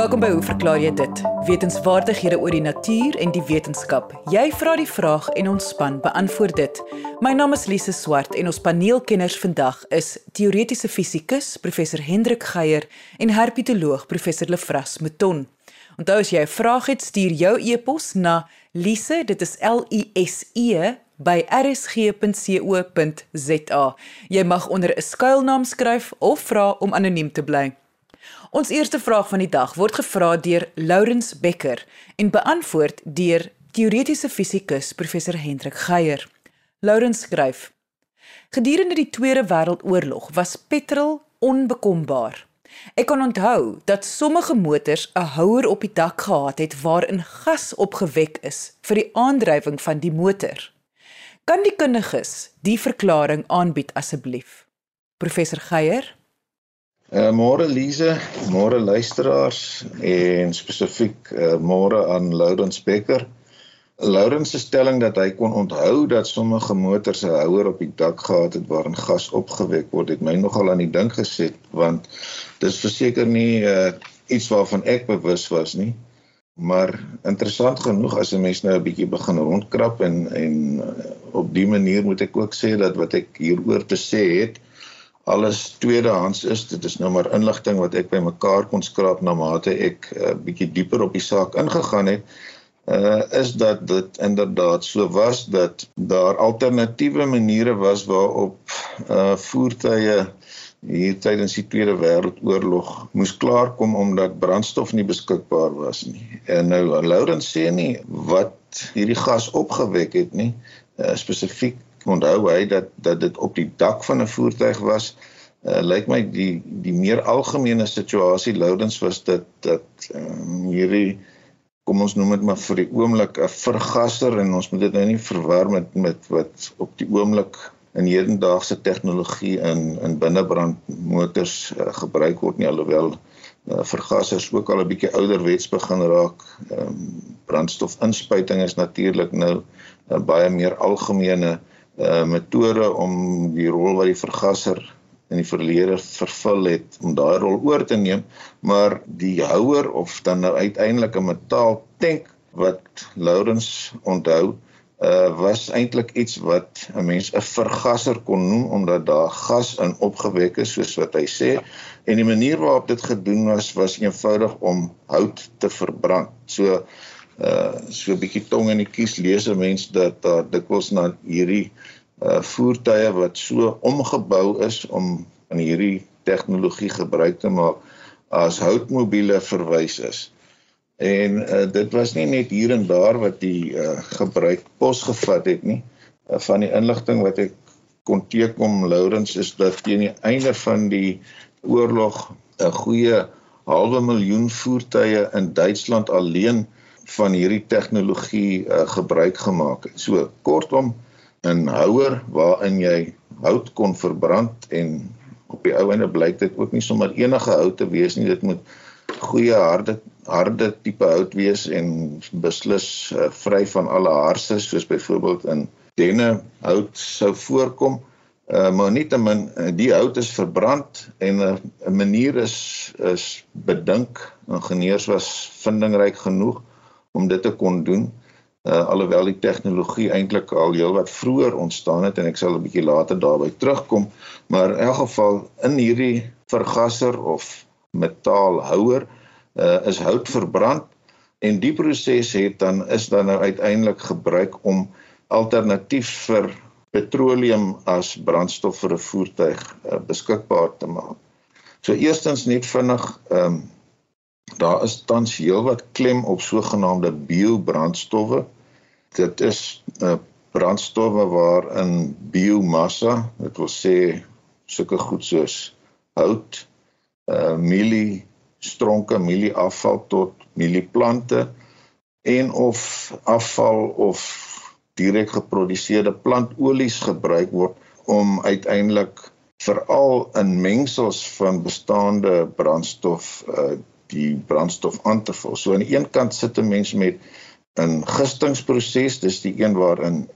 Welkom by Hoe verklaar jy dit? Wetenskapwaardighede oor die natuur en die wetenskap. Jy vra die vraag en ons span beantwoord dit. My naam is Lise Swart en ons paneelkenners vandag is teoretiese fisikus professor Hendrik Geier en herpetoloog professor Lefras Mouton. Onthou as jy 'n vraag het, stuur jou e-pos na lise, dit is L I S E by rsg.co.za. Jy mag onder 'n skuilnaam skryf of vra om anoniem te bly. Ons eerste vraag van die dag word gevra deur Lourens Becker en beantwoord deur teoretiese fisikus professor Hendrik Geier. Lourens skryf: Gedurende die Tweede Wêreldoorlog was petrol onbekombaar. Ek kan onthou dat sommige motors 'n houer op die dak gehad het waarin gas opgewek is vir die aandrywing van die motor. Kan die kundiges die verklaring aanbied asseblief? Professor Geier Uh, môre Lize, môre luisteraars en spesifiek uh, môre aan Lourens Becker. Lourens se stelling dat hy kon onthou dat sommige motors 'n houer op die dak gehad het waarin gas opgewek word, het my nogal aan die dink gesit want dis verseker nie uh, iets waarvan ek bewus was nie. Maar interessant genoeg as 'n mens nou 'n bietjie begin rondkrap en en op dié manier moet ek ook sê dat wat ek hieroor te sê het alles tweedehands is. Dit is nou maar inligting wat ek bymekaar kon skraap na mate ek 'n uh, bietjie dieper op die saak ingegaan het. Uh is dat dit inderdaad so was dat daar alternatiewe maniere was waarop uh voertuie hier tydens die Tweede Wêreldoorlog moes klaarkom omdat brandstof nie beskikbaar was nie. En nou Laurens sê nie wat hierdie gas opgewek het nie, uh, spesifiek onthou hy dat dat dit op die dak van 'n voertuig was. Uh, lyk my die die meer algemene situasie loudens was dit dat um, hierdie kom ons noem dit maar vir die oomblik 'n vergaser en ons moet dit nou nie verwar met met wat op die oomblik in hedendaagse tegnologie in in binnebrandmotors uh, gebruik word nie alhoewel uh, vergassers ook al 'n bietjie ouderwets begin raak. Ehm um, brandstofinspuiting is natuurlik nou 'n uh, baie meer algemene uh metode om die rol wat die vergasser in die verlede vervul het om daai rol oor te neem, maar die houer of dan nou uiteindelik 'n metaal tank wat Lourens onthou, uh was eintlik iets wat 'n mens 'n vergasser kon noem omdat daar gas in opgewek is soos wat hy sê en die manier waarop dit gedoen was was eenvoudig om hout te verbrand. So uh so 'n bietjie tong in die kies lees 'n mens dat daar uh, dikwels na hierdie uh voertuie wat so omgebou is om aan hierdie tegnologie gebruik te maak as houtmobiele verwys is. En uh dit was nie net hier en daar wat die uh gebruik pos gevat het nie. Uh, van die inligting wat ek kon teekom Lourens is dat teen die einde van die oorlog 'n goeie halwe miljoen voertuie in Duitsland alleen van hierdie tegnologie uh, gebruik gemaak het. So kortom 'n houer waarin jy hout kon verbrand en op die ou einde blyk dit ook nie sommer enige hout te wees nie. Dit moet goeie harde harde tipe hout wees en beslis uh, vry van alle haarse soos byvoorbeeld in denne hout sou voorkom. Uh, maar nietemin die hout is verbrand en 'n uh, manier is is bedink ingenieurs was vindingryk genoeg om dit te kon doen uh, alhoewel die tegnologie eintlik al heelwat vroeër ontstaan het en ek sal 'n bietjie later daarby terugkom maar in elk geval in hierdie vergasser of metaalhouer uh, is hout verbrand en die proses het dan is dan nou uiteindelik gebruik om alternatief vir petroleum as brandstof vir 'n voertuig uh, beskikbaar te maak. So eerstens net vinnig ehm um, Daar is tans heelwat klem op sogenaamde biobrandstowwe. Dit is 'n uh, brandstowwe waarin biomassa, dit wil sê sulke goed soos hout, uh mielie stronke, mielie afval tot mielie plante en of afval of direk geproduseerde plantolies gebruik word om uiteindelik veral in mengsels van bestaande brandstof uh die brandstof aan te vul. So aan die een kant sit 'n mens met 'n gistingsproses, dis die een waarin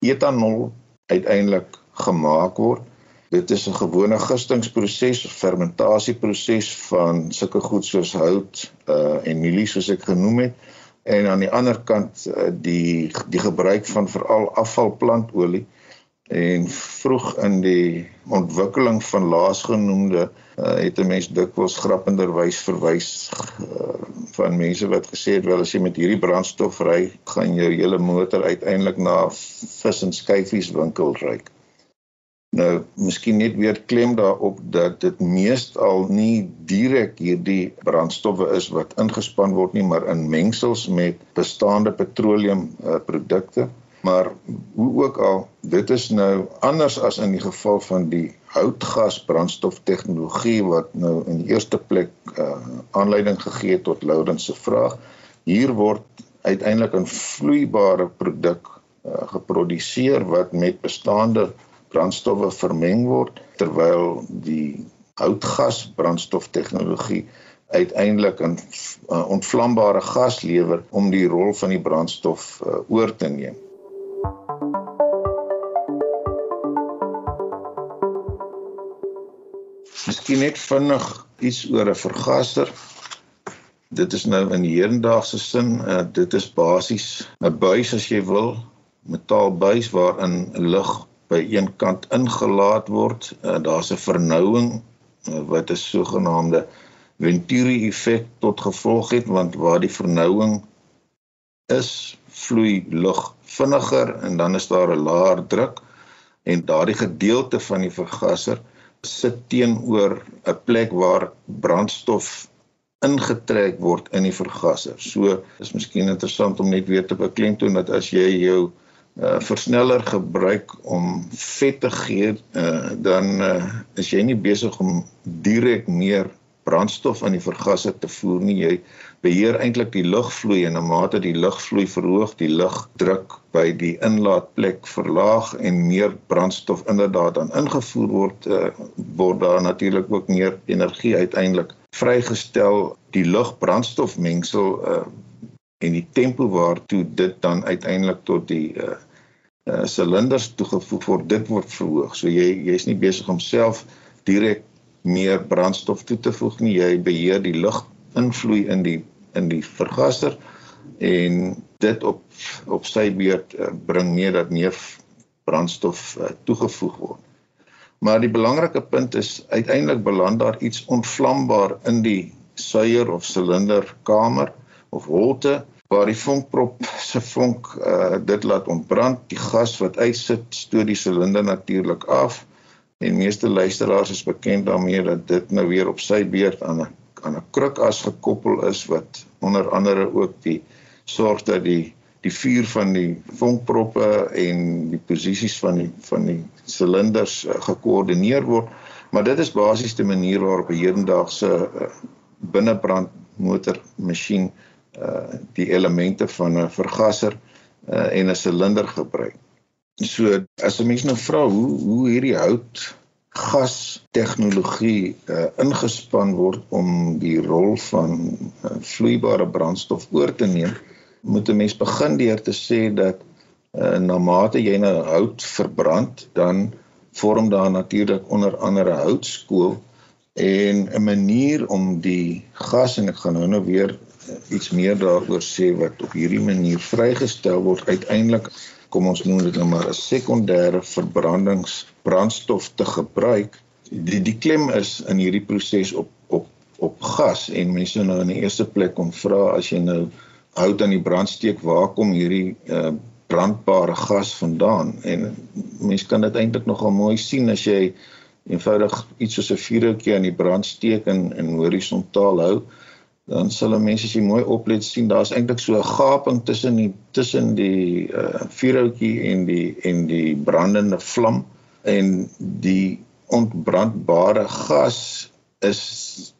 etanol uiteindelik gemaak word. Dit is 'n gewone gistingsproses fermentasieproses van sulke goed soos hout uh en mielie soos ek genoem het. En aan die ander kant uh, die die gebruik van veral afvalplantolie en vroeg in die ontwikkeling van laasgenoemde uh, het 'n mens dikwels grappenderwys verwys uh, van mense wat gesê het wel as jy met hierdie brandstof ry gaan jou hele motor uiteindelik na vis en skyfies winkel ry. Nou, miskien net weer klem daarop dat dit meestal nie direk hierdie brandstowwe is wat ingespan word nie, maar in mengsels met bestaande petroleumprodukte. Maar hoe ook al, dit is nou anders as in die geval van die houtgas brandstof tegnologie wat nou in die eerste plek uh, aanleiding gegee het tot Lourens se vraag. Hier word uiteindelik 'n vloeibare produk uh, geproduseer wat met bestaande brandstowwe vermeng word terwyl die houtgas brandstof tegnologie uiteindelik 'n uh, ontvlambare gas lewer om die rol van die brandstof uh, oor te neem. Miskien net vinnig iets oor 'n vergaser. Dit is nou in hedendaagse sin, uh, dit is basies 'n buis as jy wil, metaalbuis waarin lug by een kant ingelaat word. Uh, Daar's 'n vernouing uh, wat 'n sogenaamde Venturi effek tot gevolg het want waar die vernouing is, vloei lug vinniger en dan is daar 'n laer druk en daardie gedeelte van die vergaser sit teenoor 'n plek waar brandstof ingetrek word in die vergaser. So is miskien interessant om net weer te beklemtoon dat as jy jou uh, versneller gebruik om vet te gee, uh, dan uh, is jy nie besig om direk meer brandstof aan die vergaser te voer nie. Jy beheer eintlik die lugvloei en 'n mate die lugvloei verhoog, die lugdruk by die inlaatplek verlaag en meer brandstof inderdaad dan ingevoer word, uh, word daar natuurlik ook meer energie uiteindelik vrygestel. Die lugbrandstofmengsel uh, en die tempo waartoe dit dan uiteindelik tot die uh uh silinders toegevoeg word, dit word verhoog. So jy jy's nie besig om self direk meer brandstof toe te voeg nie. Jy beheer die lug invloei in die in die vergaser en dit op op sy beurt uh, bring meer dat meer brandstof uh, toegevoeg word. Maar die belangrike punt is uiteindelik beland daar iets onvlambaar in die suier of silinderkamer of holte waar die vonkprop se vonk uh, dit laat ontbrand die gas wat uitsit stoot die silinder natuurlik af en meeste luisteraars is bekend daarmee dat dit nou weer op sy beurt aan 'n aan 'n krukas gekoppel is wat onder andere ook die sorg dat die die vuur van die vonkproppe en die posisies van die van die silinders uh, gekoördineer word maar dit is basies die manier waarop 'n hedendaagse uh, binnebrand motor masjien uh die elemente van 'n vergaser uh en 'n silinder gebruik. So as 'n mens nou vra hoe hoe hierdie hout gas tegnologie uh ingespan word om die rol van uh, vloeibare brandstof oor te neem, moet 'n mens begin deur te sê dat uh na mate jy nou hout verbrand, dan vorm daar natuurlik onder andere houtskool en 'n manier om die gas en ek gaan nou nou weer iets meer daaroor sê wat op hierdie manier vrygestel word uiteindelik kom ons noem dit nou maar 'n sekondêre verbrandingsbrandstof te gebruik. Die die klem is in hierdie proses op op op gas en mense nou in die eerste plek kom vra as jy nou hout aan die brand steek waar kom hierdie uh, brandbare gas vandaan? En mense kan dit eintlik nogal mooi sien as jy eenvoudig iets soos 'n vuurhoutjie aan die brand steek en en horisontaal hou dan sal mense as jy mooi oplet sien daar's eintlik so 'n gaping tussen die tussen die uh vuurhoutjie en die en die brandende vlam en die ontbrandbare gas is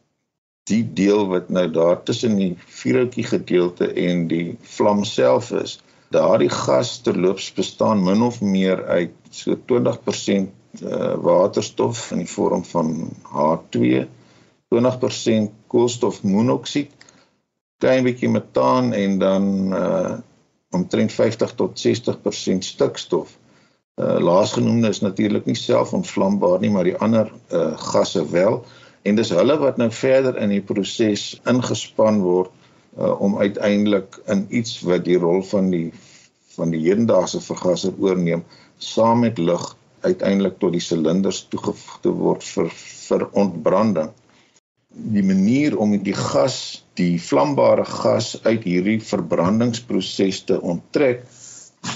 die deel wat nou daar tussen die vuurhoutjie gedeelte en die vlam self is. Daardie gas terloops bestaan min of meer uit so 20% uh waterstof in die vorm van H2 20% koolstofmonoksied, klein bietjie metaan en dan uh omtrent 50 tot 60% stikstof. Uh, laasgenoemde is natuurlik nie selfontvlambaar nie, maar die ander uh, gasse wel. En dis hulle wat nou verder in die proses ingespan word uh, om uiteindelik in iets wat die rol van die van die hedendaagse vergaser oorneem saam met lug uiteindelik tot die silinders toegevoeg te word vir vir ontbranding. Die manier om die gas, die vlambare gas uit hierdie verbrandingsproses te onttrek,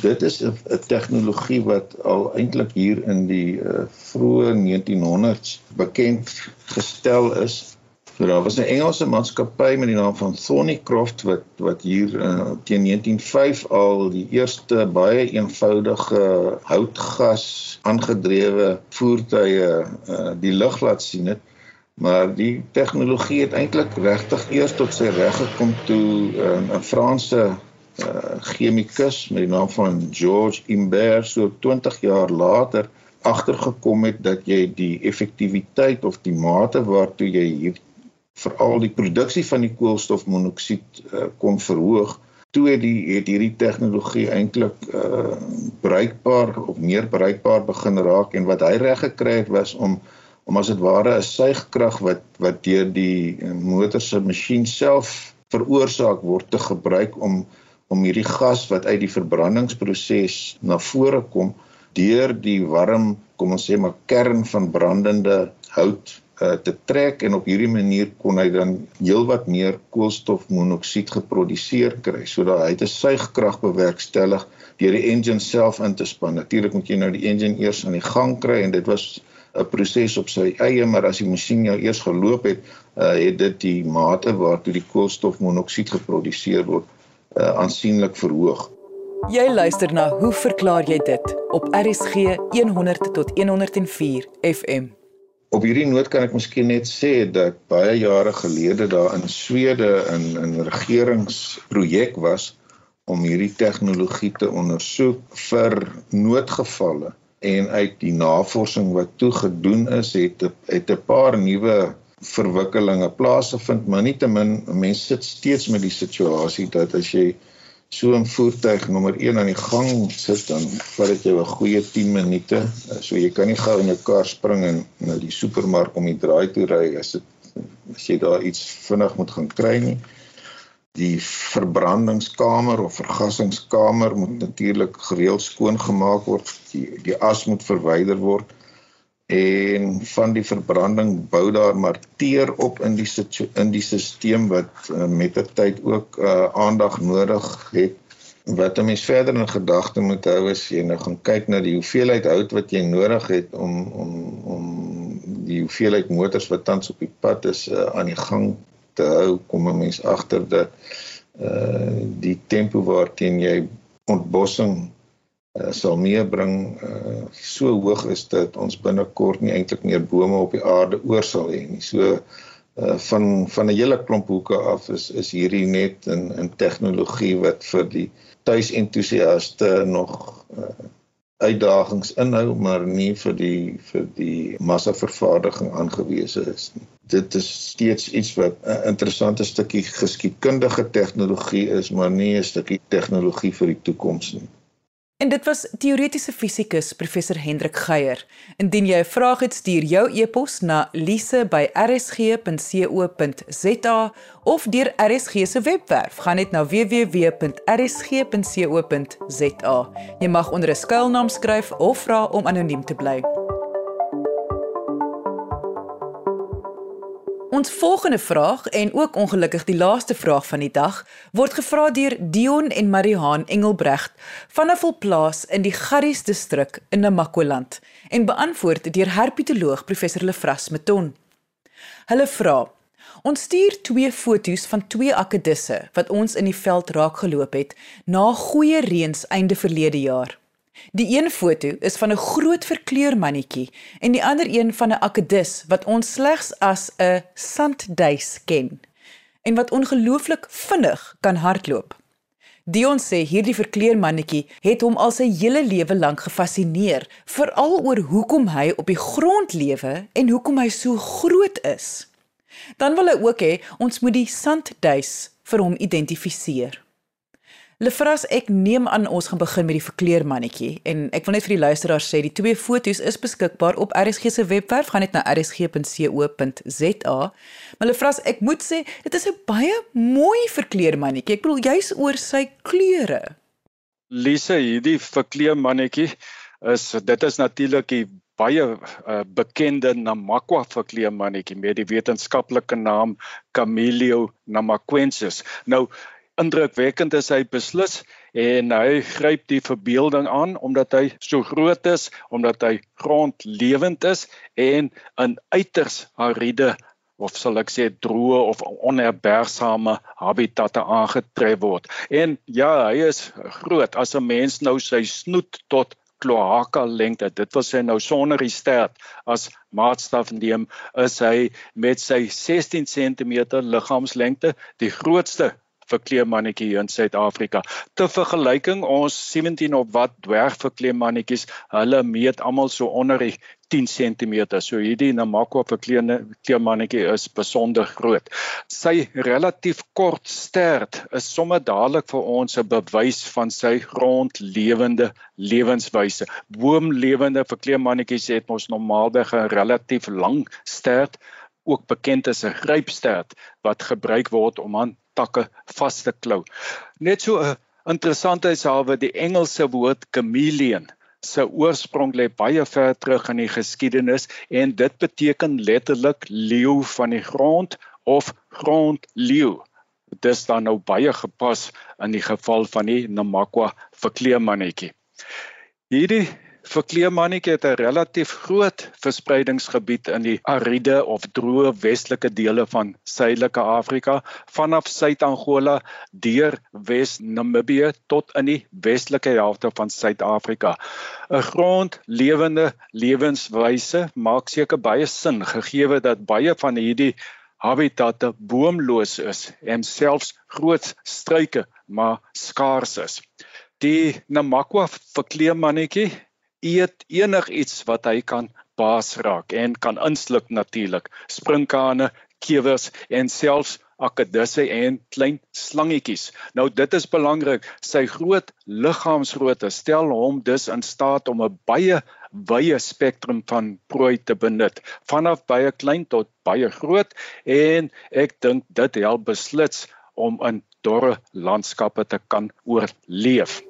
dit is 'n tegnologie wat al eintlik hier in die uh, vroeë 1900s bekend gestel is So daar was 'n Engelse maatskappy met die naam van Thornycroft wat wat hier uh, teen 1905 al die eerste baie eenvoudige houtgas aangedrewe voertuie uh, die lug laat sien het. Maar die tegnologie het eintlik regtig eers tot sy reg gekom toe uh, 'n Franse uh, chemikus met die naam van George Imbert so 20 jaar later agtergekom het dat jy die effektiwiteit of die mate waartoe jy hier veral die produksie van die koolstofmonoksied uh, kon verhoog toe het die het hierdie tegnologie eintlik uh, bruikbaar of meer bruikbaar begin raak en wat hy reg gekry het was om om as dit ware 'n suigkrag wat wat deur die uh, motor se masjien self veroorsaak word te gebruik om om hierdie gas wat uit die verbrandingsproses na vore kom deur die warm kom ons sê maar kern van brandende hout uh, te trek en op hierdie manier kon hy dan heelwat meer koolstofmonoksied geproduseer kry sodat hy 'n suigkrag bewerkstellig deur die engine self in te span. Natuurlik moet jy nou die engine eers aan die gang kry en dit was 'n proses op sy eie, maar as die masjien jou eers geloop het, uh, het dit die mate waartoe die koolstofmonoksied geproduseer word uh, aansienlik verhoog. Jy luister na Hoe verklaar jy dit op RSG 100 tot 104 FM. Op hierdie noot kan ek miskien net sê dat baie jare gelede daar in Swede 'n 'n regeringsprojek was om hierdie tegnologie te ondersoek vir noodgevalle en uit die navorsing wat toe gedoen is het het 'n paar nuwe verwikkelinge plaasgevind maar nietemin mense sit steeds met die situasie dat as jy so 'n voertuig nommer 1 aan die gang sit dan vat dit jou 'n goeie 10 minute. So jy kan nie gou in jou kar spring en na die supermark om die draai toe ry as dit as jy daar iets vinnig moet gaan kry nie. Die verbrandingskamer of vergassingskamer moet natuurlik gereeld skoon gemaak word. Die die as moet verwyder word en van die verbranding bou daar maar teer op in die in die stelsel wat uh, met die tyd ook uh, aandag nodig het wat 'n mens verder in gedagte moet hou is jy nou gaan kyk na die hoeveelheid hout wat jy nodig het om om om die hoeveelheid motors wat tans op die pad is uh, aan die gang te hou kom 'n mens agter dat uh die tempo waarteen jy ontbossing uh, sal meebring uh, so hoog is dat ons binnekort nie eintlik meer bome op die aarde oor sal hê nie. So uh, van van 'n hele klomp hoeke af is is hierdie net 'n 'n tegnologie wat vir die tuisentoesiaste nog uh, uitdagings inhou maar nie vir die vir die massavervaardiging aangewese is nie. Dit is steeds iets wat 'n interessante stukkie geskiedkundige tegnologie is, maar nie 'n stukkie tegnologie vir die toekoms nie. En dit was teoretiese fisikus professor Hendrik Geier. Indien jy 'n vraag het, stuur jou e-pos na lise@rsg.co.za of deur RSG se webwerf. Gaan net na www.rsg.co.za. Jy mag onder 'n skuilnaam skryf of vra om anoniem te bly. Ons volgende vraag en ook ongelukkig die laaste vraag van die dag word gevra deur Dion en Marihaan Engelbregt van 'n volplaas in die Garries distrik in Namakwa-land en beantwoord deur herpetoloog professor Lefras Meton. Hulle vra: Ons stuur twee foto's van twee akedisse wat ons in die veld raak geloop het na goeie reëns einde verlede jaar. Die een foto is van 'n groot verkleurmannetjie en die ander een van 'n akedus wat ons slegs as 'n sandduis ken en wat ongelooflik vinnig kan hardloop. Dion sê hierdie verkleurmannetjie het hom al sy hele lewe lank gefassineer, veral oor hoekom hy op die grond lewe en hoekom hy so groot is. Dan wil hy ook hê ons moet die sandduis vir hom identifiseer. Lefras, ek neem aan ons gaan begin met die verkleermannetjie en ek wil net vir die luisteraars sê die twee foto's is beskikbaar op RSG se webwerf, gaan net na rsg.co.za. Maar Lefras, ek moet sê dit is 'n baie mooi verkleermannetjie. Ek bedoel jy's oor sy kleure. Lise, hierdie verkleermannetjie is dit is natuurlik die baie uh, bekende Namakwa verkleermannetjie met die wetenskaplike naam Camellia namaquensis. Nou indrukwekkend is hy beslis en hy gryp die verbeelding aan omdat hy so groot is, omdat hy grondlewend is en in uiters ariede of sal ek sê droë of onherbergsame habitatte aangetref word. En ja, hy is groot as 'n mens nou sy snoet tot kloaka lengte. Dit wil sê nou sonder die stert as maatstaf neem, is hy met sy 16 cm liggaamslengte die grootste verkleemannetjie hier in Suid-Afrika. Te vergelyking ons 17 op wat dwergverkleemmannetjies, hulle meet almal so onder die 10 cm. So hierdie Namakwa verkleemmannetjie is besonder groot. Sy relatief kort stert is sommer dadelik vir ons 'n bewys van sy grondlewende lewenswyse. Boomlewende verkleemmannetjies het ons normaalweg 'n relatief lang stert ook bekend as 'n grypstert wat gebruik word om aan takke vas te klou. Net so 'n interessantheidshalwe die Engelse woord chameleon se oorsprong lê baie ver terug in die geskiedenis en dit beteken letterlik leeu van die grond of grondleeu. Dit is dan nou baie gepas in die geval van die Namakwa verkleemannetjie. Hierdie Verkleemannetjie het 'n relatief groot verspreidingsgebied in die ariede of droë westelike dele van Suidelike Afrika, vanaf Suid-Angola deur Wes-Namibië tot in die westelike helfte van Suid-Afrika. 'n Grondlewende lewenswyse maak seker baie sin gegee dat baie van hierdie habitatte boomloos is en selfs groot struike maar skaars is. Die Namakwa verkleemannetjie eet enigiets wat hy kan baas raak en kan insluk natuurlik. Sprinkane, kewers en selfs akedisse en klein slangetjies. Nou dit is belangrik. Sy groot liggaamsgrootte stel hom dus in staat om 'n baie wye spektrum van prooi te benut, vanaf baie klein tot baie groot en ek dink dit help beslis om in dorre landskappe te kan oorleef.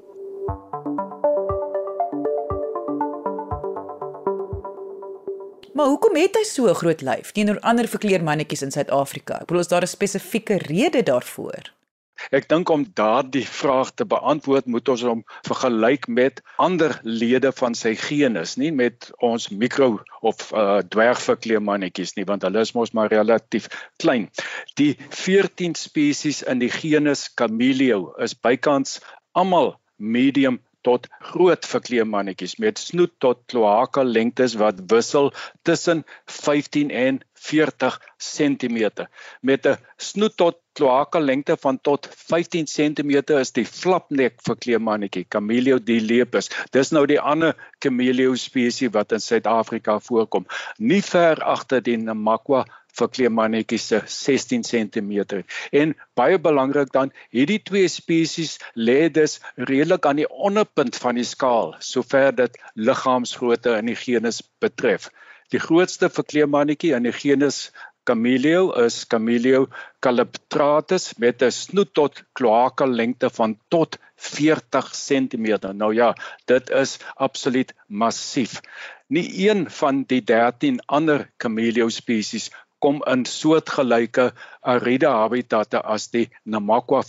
Maar hoekom het hy so 'n groot lyf teenoor ander verkleermannetjies in Suid-Afrika? Ek bedoel is daar 'n spesifieke rede daarvoor? Ek dink om daardie vraag te beantwoord moet ons hom vergelyk met ander lede van sy genus, nie met ons mikro of uh, dwergverkleermannetjies nie, want hulle is mos maar relatief klein. Die 14 spesies in die genus Camellia is bykans almal medium tot groot verkleemmannetjies met snoet tot kloaka lengtes wat wissel tussen 15 en 40 cm. Met 'n snoet tot kloaka lengte van tot 15 cm is die flapnek verkleemmannetjie Camellia dilepus. Dis nou die ander Camellia spesies wat in Suid-Afrika voorkom. Nie ver agter die Namakwa verkleemmannetjies se 16 cm. En baie belangrik dan, hierdie twee spesies lê dus redelik aan die onderpunt van die skaal sover dit liggaamsgrootte in die genus betref. Die grootste verkleemmannetjie in die genus Camellia is Camellia calyptratus met 'n snoet tot kloaka lengte van tot 40 cm. Nou ja, dit is absoluut massief. Nie een van die 13 ander Camellia spesies kom in soortgelyke aride habitatte as die Namakwa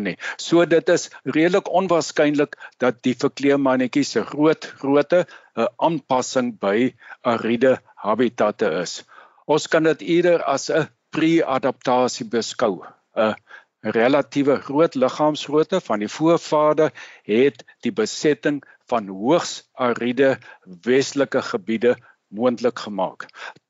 nie. So dit is redelik onwaarskynlik dat die verkleemmannetjie se groot grootte 'n aanpassing by aride habitatte is. Ons kan dit eerder as 'n pre-adaptasie beskou. 'n relatiewe groot liggaamsgrootte van die voorvader het die besetting van hoogs aride westelike gebiede moontlik gemaak.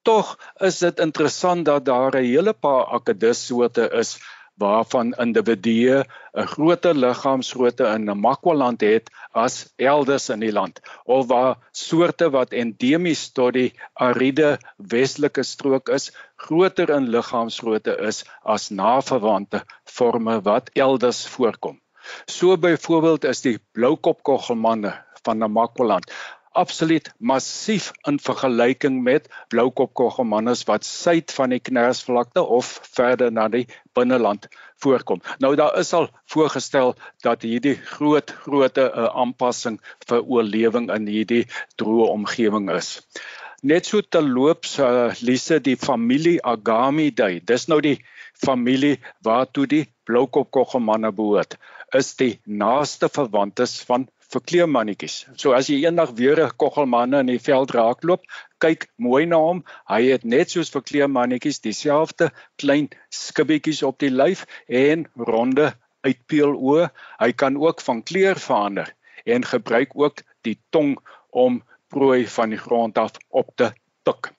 Tog is dit interessant dat daar 'n hele paar akedussoorte is waarvan individue 'n groter liggaamsgrootte in Namakwa-land het as elders in die land of waar soorte wat endemies tot die ariede westelike strook is groter in liggaamsgrootte is as naverwante forme wat elders voorkom. So byvoorbeeld is die bloukopkoggelmanne van Namakwaland absoluut massief in vergelyking met bloukopkoggelmannes wat suid van die Knersvlakte of verder na die binneland voorkom. Nou daar is al voorgestel dat hierdie groot groote uh, aanpassing vir oorlewing in hierdie droë omgewing is. Net so te loop uh, eh, Lise die familie Agamidae. Dis nou die familie waartoe die bloukopkoggelmanne behoort. Is die naaste verwantes van vir kleermannetjies. So as jy eendag weer 'n koggelmanne in die veld raakloop, kyk mooi na hom. Hy het net soos vir kleermannetjies dieselfde klein skibbietjies op die lyf en ronde uitpeeloë. Hy kan ook van kleur verander en gebruik ook die tong om prooi van die grond af op te tik.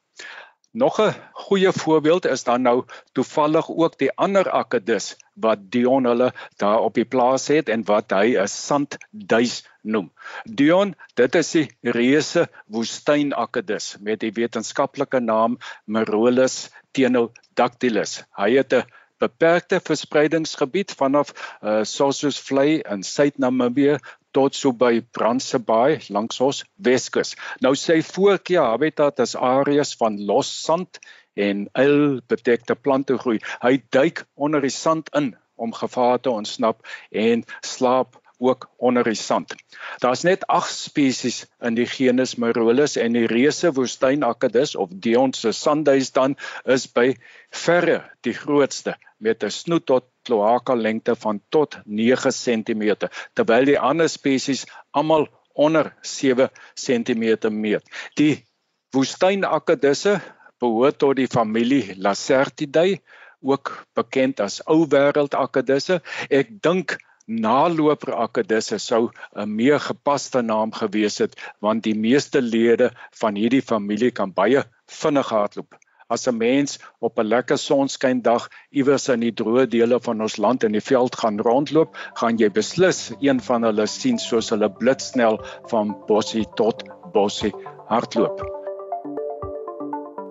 Nog 'n goeie voorbeeld is dan nou toevallig ook die ander akedus wat Dion hulle daar op die plaas het en wat hy 'n sandduis noem. Dion, dit is die reuse woestynakedus met die wetenskaplike naam Merolus tenodactylus. Hy het 'n beperkte verspreidingsgebied vanaf uh, Sossusvlei in Suid-Namibië tot so by Brandsebaai langs ons Weskus. Nou sy voorkeur habitat is areas van los sand en il bedekte plante groei. Hy duik onder die sand in om gevaar te ontsnap en slaap ook onder die sand. Daar's net 8 spesies in die genus Merolus en die reuse woestynakkedus of Dion se sandduis dan is by verre die grootste met 'n snoet tot kloaka lengte van tot 9 cm terwyl die ander spesies almal onder 7 cm meet. Die woestynakkedusse behoort tot die familie Lacertidae ook bekend as ou wêreld akkedisse. Ek dink naloper akkedisse sou 'n meer gepaste naam gewees het want die meeste lede van hierdie familie kan baie vinnig hardloop. As 'n mens op 'n lekker sonskyndag iewers in die droë dele van ons land in die veld gaan rondloop, gaan jy beslis een van hulle sien soos hulle blitsnel van bossie tot bossie hardloop.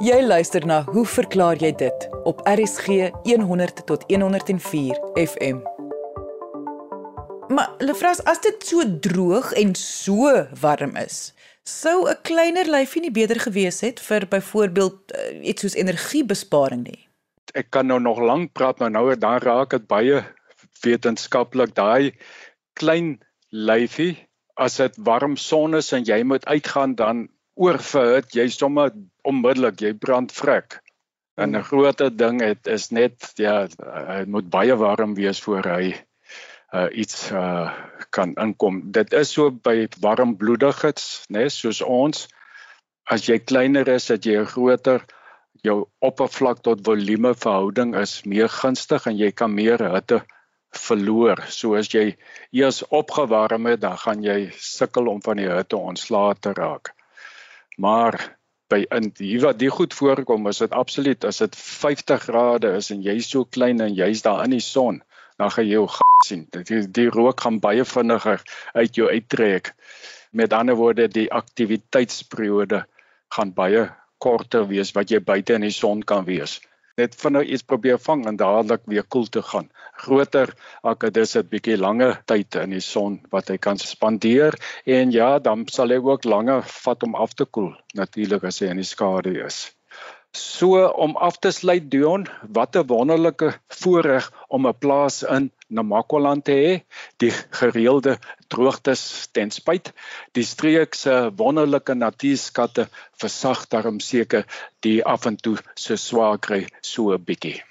Jy luister na Hoe verklaar jy dit op RSG 100 tot 104 FM. Maar Lefras, as dit so droog en so warm is, sou 'n kleiner lyfie nie beter gewees het vir byvoorbeeld uh, iets soos energiebesparing nie. Ek kan nou nog lank praat, maar nou dan raak dit baie wetenskaplik daai klein lyfie as dit warm son is en jy moet uitgaan dan oorverhit jy sommer onmiddellik jy brand vrek. En 'n groot ding het is net ja, hy moet baie warm wees voor hy uh, iets uh, kan inkom. Dit is so by warmbloediges, né, nee, soos ons. As jy kleiner is, dat jy groter jou oppervlak tot volume verhouding is meer gunstig en jy kan meer hitte verloor. So as jy eers opgewarm het, dan gaan jy sukkel om van die hitte ontslae te raak. Maar by in hier wat die goed voorkom, is dit absoluut as dit 50 grade is en jy's so klein en jy's daar in die son, dan gaan jy jou sien. Die die rook gaan baie vinniger uit jou uittrek. Met ander woorde, die aktiwiteitsperiode gaan baie korter wees wat jy buite in die son kan wees. Net vinnig iets probeer vang en dadelik weer koel te gaan. Groter akkedis het bietjie langer tyd in die son wat hy kan spandeer en ja, dan sal hy ook langer vat om af te koel natuurlik as hy in die skadu is. So om af te sluit Dion, wat 'n wonderlike voorreg om 'n plaas in Namakwaland te hê. Die gereelde droogtes ten spyt, die streek se wonderlike natuurskatte versag daarom seker die af en toe so swaar kry so 'n bietjie.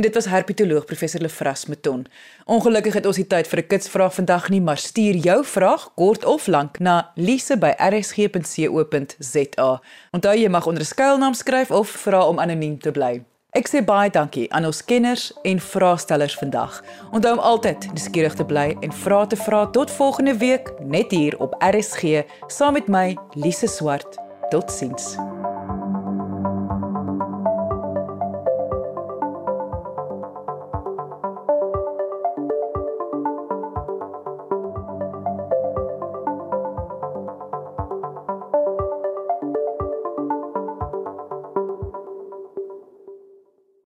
En dit was herpetoloog professor Lefras Meton. Ongelukkig het ons nie tyd vir 'n kitsvraag vandag nie, maar stuur jou vraag kort of lank na lise@rsg.co.za. Onthou jy mag onder skuilnaam skryf of vra om anoniem te bly. Ek sê baie dankie aan ons kenners en vraestellers vandag. Onthou om altyd nuuskierig te bly en vra te vra tot volgende week net hier op RSG saam met my Lise Swart. Totsiens.